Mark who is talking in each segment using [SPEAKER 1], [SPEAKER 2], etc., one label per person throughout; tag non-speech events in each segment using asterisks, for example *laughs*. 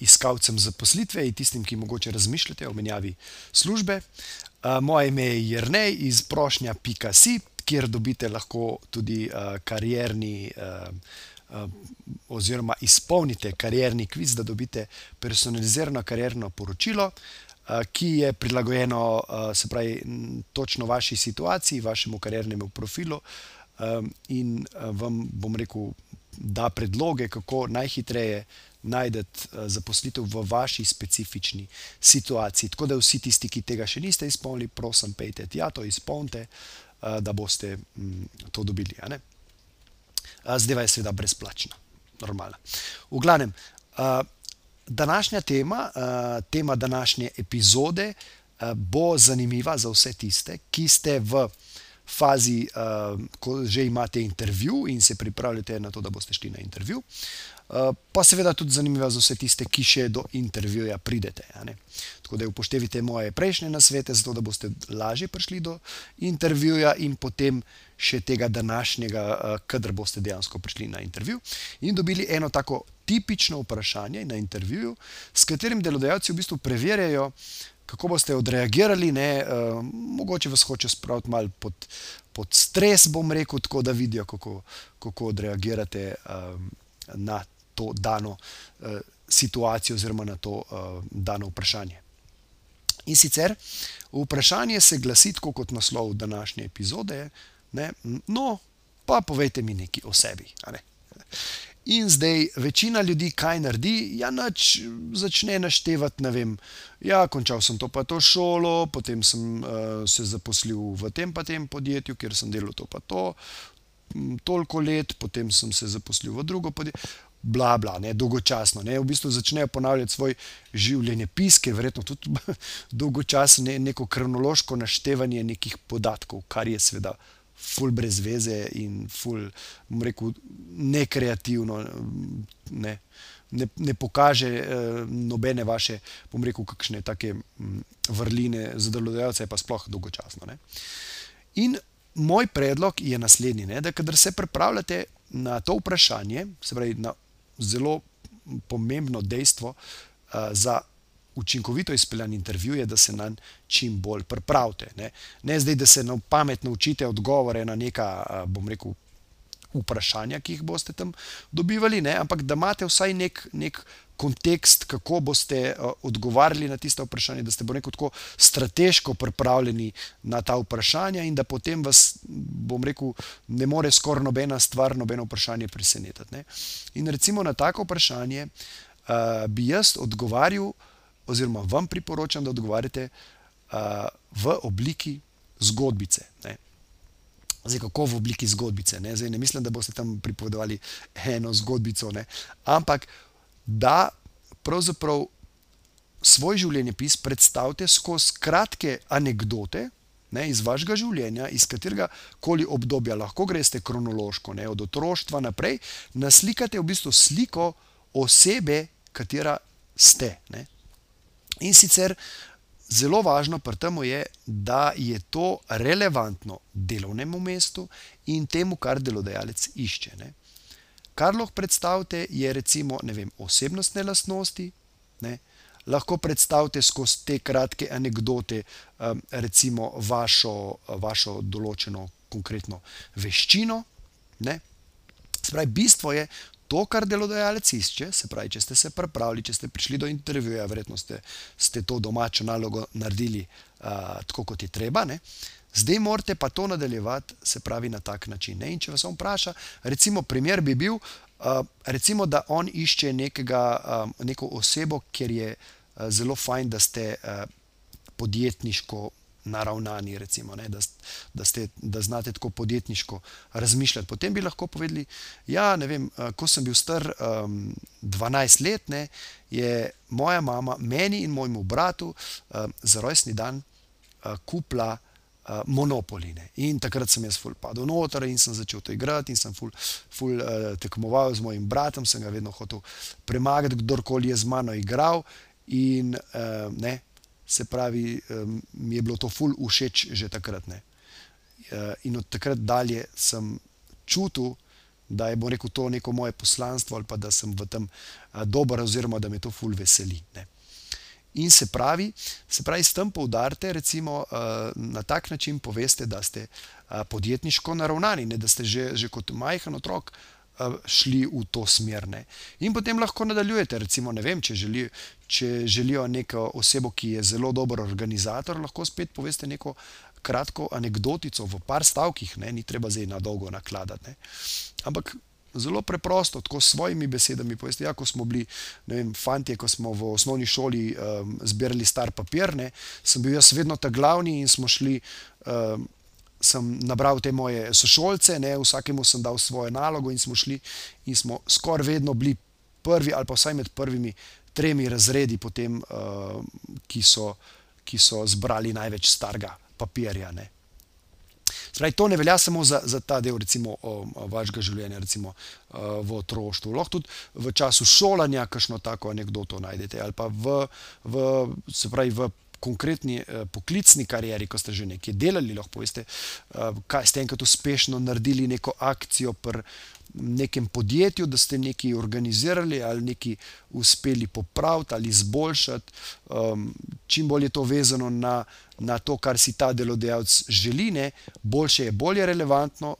[SPEAKER 1] iskalcem zaposlitve in tistim, ki mogoče razmišljate o menjavi službe. Uh, moje ime je Jrnej iz prošnja.si, kjer dobite lahko tudi karjerni. Uh, Oziroma, izpolnite karjerni kviz, da dobite personalizirano karjerno poročilo, ki je prilagojeno, se pravi, točno vaši situaciji, vašemu karjernemu profilu, in vam, bom rekel, da predloge, kako najhitreje najdete zaposlitev v vaši specifični situaciji. Tako da vsi tisti, ki tega še niste izpolnili, prosim, pejte tja, to izpolnite, da boste to dobili. Zdaj je seveda brezplačna, normalna. V glavnem, današnja tema, tema današnje epizode bo zanimiva za vse tiste, ki ste v fazi, uh, ko že imate intervju in se pripravljate na to, da boste šli na intervju. Uh, pa seveda tudi zanimivo za vse tiste, ki še do intervjuja pridete. Tako da upoštevite moje prejšnje nasvete, zato da boste lažje prišli do intervjuja in potem še tega današnjega, uh, kadar boste dejansko prišli na intervju in dobili eno tako tipično vprašanje na intervjuju, s katerim delodajalci v bistvu preverjajo, uh, kako boste odreagirali. Ne, uh, mogoče vas hoče spraviti malo pod, pod stres, bom rekel, tako da vidijo, kako, kako odreagirate um, na to dano uh, situacijo, oziroma na to uh, dano vprašanje. In sicer vprašanje se glasi, kot naslov današnje epizode. Ne, no, pa povejte mi nekaj o sebi. Ne. In zdaj večina ljudi kaj naredi, ja, nač začne naštevati. Ne vem, ja, končal sem to pa to šolo, potem sem uh, se zaposlil v tem pa tem podjetju, kjer sem delal to pa to, toliko let, potem sem se zaposlil v drugo podjetje. Bla, bla, ne, dolgočasno. Ne, v bistvu začnejo ponavljati svoj življenjepis, ki je verjetno tudi *laughs* dolgočasno, ne, neko kronološko naštevanje nekih podatkov, kar je seveda ful brez veze in ful, bom rekel, nekreativno, ne, ne, ne pokaže eh, nobene vaše, bom rekel, kakšne take hm, vrline za delodajalce, pa sploh dolgočasno. Ne. In moj predlog je naslednji, ne, da kadar se pripravljate na to vprašanje, se pravi na zelo pomembno dejstvo uh, za učinkovito izpeljan intervju je, da se na čim bolj pripravite. Ne? ne zdaj, da se na pamet naučite odgovore na neka, bom rekel, vprašanja, ki jih boste tam dobivali, ne? ampak da imate vsaj nek, nek kontekst, kako boste odgovarjali na tiste vprašanja, da ste, bom rekel, tako strateško pripravljeni na ta vprašanja in da potem vas, bom rekel, ne more skoraj nobena stvar, nobeno vprašanje presenetiti. In recimo na tako vprašanje uh, bi jaz odgovarjal oziroma vam priporočam, da odgovarjate uh, v obliki zgodbice. Ne. Zdaj, kako v obliki zgodbice? Ne? Zdaj, ne mislim, da boste tam pripovedovali eno zgodbico, ne? ampak da pravzaprav svoj življenjepis predstavite skozi kratke anekdote. Ne, iz vašega življenja, iz katerega koli obdobja, lahko greste kronološko, ne, od otroštva naprej, naslikate v bistvu sliko osebe, katera ste. Ne. In sicer zelo važno pri tem je, da je to relevantno delovnemu mestu in temu, kar delodajalec išče. Ne. Kar lahko predstavite, je recimo vem, osebnostne lastnosti. Ne. Lahko predstavite skozi te kratke anekdote, um, recimo vašo, vašo določeno konkretno veščino. Spravi, bistvo je, to, kar delodajalec išče, se pravi, če ste se pripravili, če ste prišli do intervjuja, verjetno ste, ste to domačo nalogo naredili uh, tako, kot je treba. Ne? Zdaj morate pa to nadaljevati, se pravi, na tak način. Ne? In če vas on vpraša, recimo, primer bi bil, uh, recimo, da on išče nekega, um, neko osebo, ker je uh, zelo fajn, da ste uh, podjetniško naravnani, recimo, ne, da, da, ste, da znate tako podjetniško razmišljati. Potem bi lahko povedali, da ja, ko sem bil star um, 12 let, ne, je moja mama meni in mojemu bratu um, za rojstni dan uh, kupila. Uh, monopoline. In takrat sem jaz padel noter in sem začel to igrati, in sem ful, ful uh, tekmoval z mojim bratom, sem ga vedno hotel premagati, kdorkoli je z mano igral. In uh, ne, se pravi, um, mi je bilo to ful všeč že takrat. Ne. Uh, in od takrat dalje sem čutil, da je rekel, to neko moje poslanstvo ali pa da sem v tem dober, oziroma da me to ful veseli. Ne. In se pravi, se pravi, s tem poudarite, recimo, na tak način poveste, da ste podjetniško naravnani, ne, da ste že, že kot majhen otrok šli v to smer. Ne. In potem lahko nadaljujete. Recimo, vem, če, želi, če želijo neko osebo, ki je zelo dober organizator, lahko spet poveste neko kratko anekdotico v par stavkih, ne. ni treba zdaj na dolgo nakladati. Ne. Ampak. Zelo preprosto, tako s svojimi besedami. Poveste, ja, ko smo bili, ne vem, fanti, ko smo v osnovni šoli um, zbirali star papir, ne, sem bil jaz vedno ta glavni in smo šli um, sem nabral te moje sošolce, ne, vsakemu sem dal svojo nalogo in smo šli in smo skoraj vedno bili prvi ali pa vsaj med prvimi tremi razredi, potem, uh, ki, so, ki so zbrali največ starega papirja. Ne. Spravi, to ne velja samo za, za ta del recimo, o, o vašega življenja, recimo uh, v otroštvu. Lahko tudi v času šolanja, kakšno tako anegdoto najdete, ali pa v, v, pravi, v konkretni eh, poklicni karieri, ko ste že nekaj delali, lahko poveste, eh, kaj ste enkrat uspešno naredili neko akcijo pri nekem podjetju, da ste nekaj organizirali ali nekaj uspeli popraviti ali izboljšati. Um, čim bolj je to vezano na, na to, kar si ta delodajalec želi, ne, boljše je, bolje relevantno.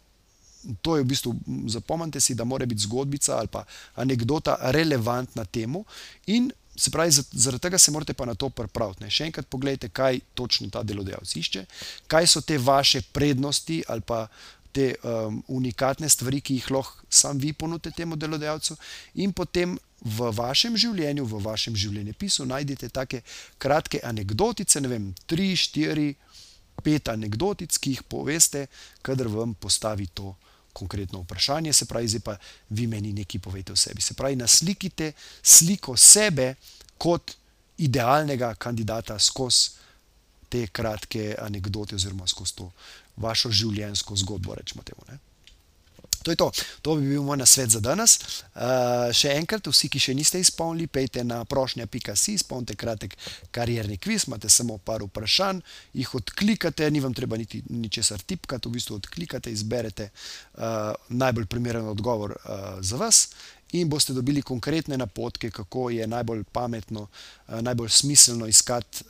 [SPEAKER 1] To je v bistvu, zapomnite si, da mora biti zgodbica ali pa anekdota relevantna temu, in Se pravi, zaradi tega se morate pa na to pripraviti. Še enkrat pogledajte, kaj točno ta delodajalec išče, kaj so te vaše prednosti ali pa te um, unikatne stvari, ki jih lahko sam vi ponudite temu delodajalcu, in potem v vašem življenju, v vašem življenjepisu najdete take kratke anekdotice, ne vem, tri, štiri, pet anekdotic, ki jih poveste, kadar vam postavi to konkretno vprašanje, se pravi, zdaj pa vi meni nekaj povete o sebi. Se pravi, naslikite sliko sebe kot idealnega kandidata skozi te kratke anekdote oziroma skozi to vašo življenjsko zgodbo, rečemo temu. Ne? To je to. To bi bil moj nasvet za danes. Uh, še enkrat, vsi, ki še niste izpolnili, pejte na prošnja.si, izpolnite kratek karierni kviz, imate samo par vprašanj, jih odklikate, ni vam treba niti ničesar tipkati, v bistvu odklikate, izberete uh, najbolj primeren odgovor uh, za vas. In boste dobili konkretne napotke, kako je najbolj pametno, najbolj smiselno iskati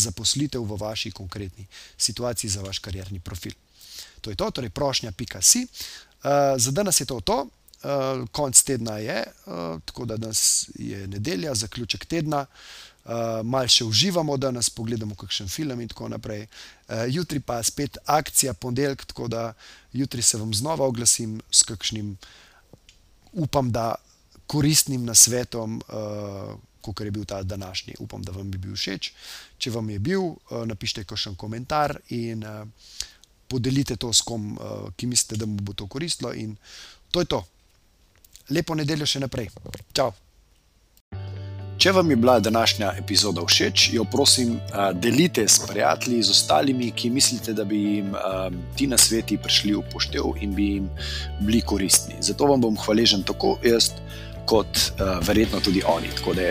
[SPEAKER 1] zaposlitev v vaši konkretni situaciji za vaš karjerni profil. To je to, torej prošnja.si. Uh, za danes je to to, uh, konc tedna je, uh, tako da danes je nedelja, zaključek tedna. Uh, mal še uživamo, da nas pogledamo, kakšen film in tako naprej. Uh, jutri pa spet akcija, ponedeljek, tako da jutri se vam znova oglasim s kakšnim, upam, da koristnim nasvetom, uh, kot je bil ta današnji. Upam, da vam bi bil všeč. Če vam je bil, uh, napišite kakšen komentar in uh, podelite to s kom, uh, ki mislite, da mu bo to koristilo. In to je to. Lepo nedeljo še naprej. Čau. Če vam je bila današnja epizoda všeč, jo prosim, delite s prijatelji, z ostalimi, ki mislite, da bi jim ti na sveti prišli v poštev in bi jim bili koristni. Zato vam bom hvaležen tako jaz, kot verjetno tudi oni. Tako da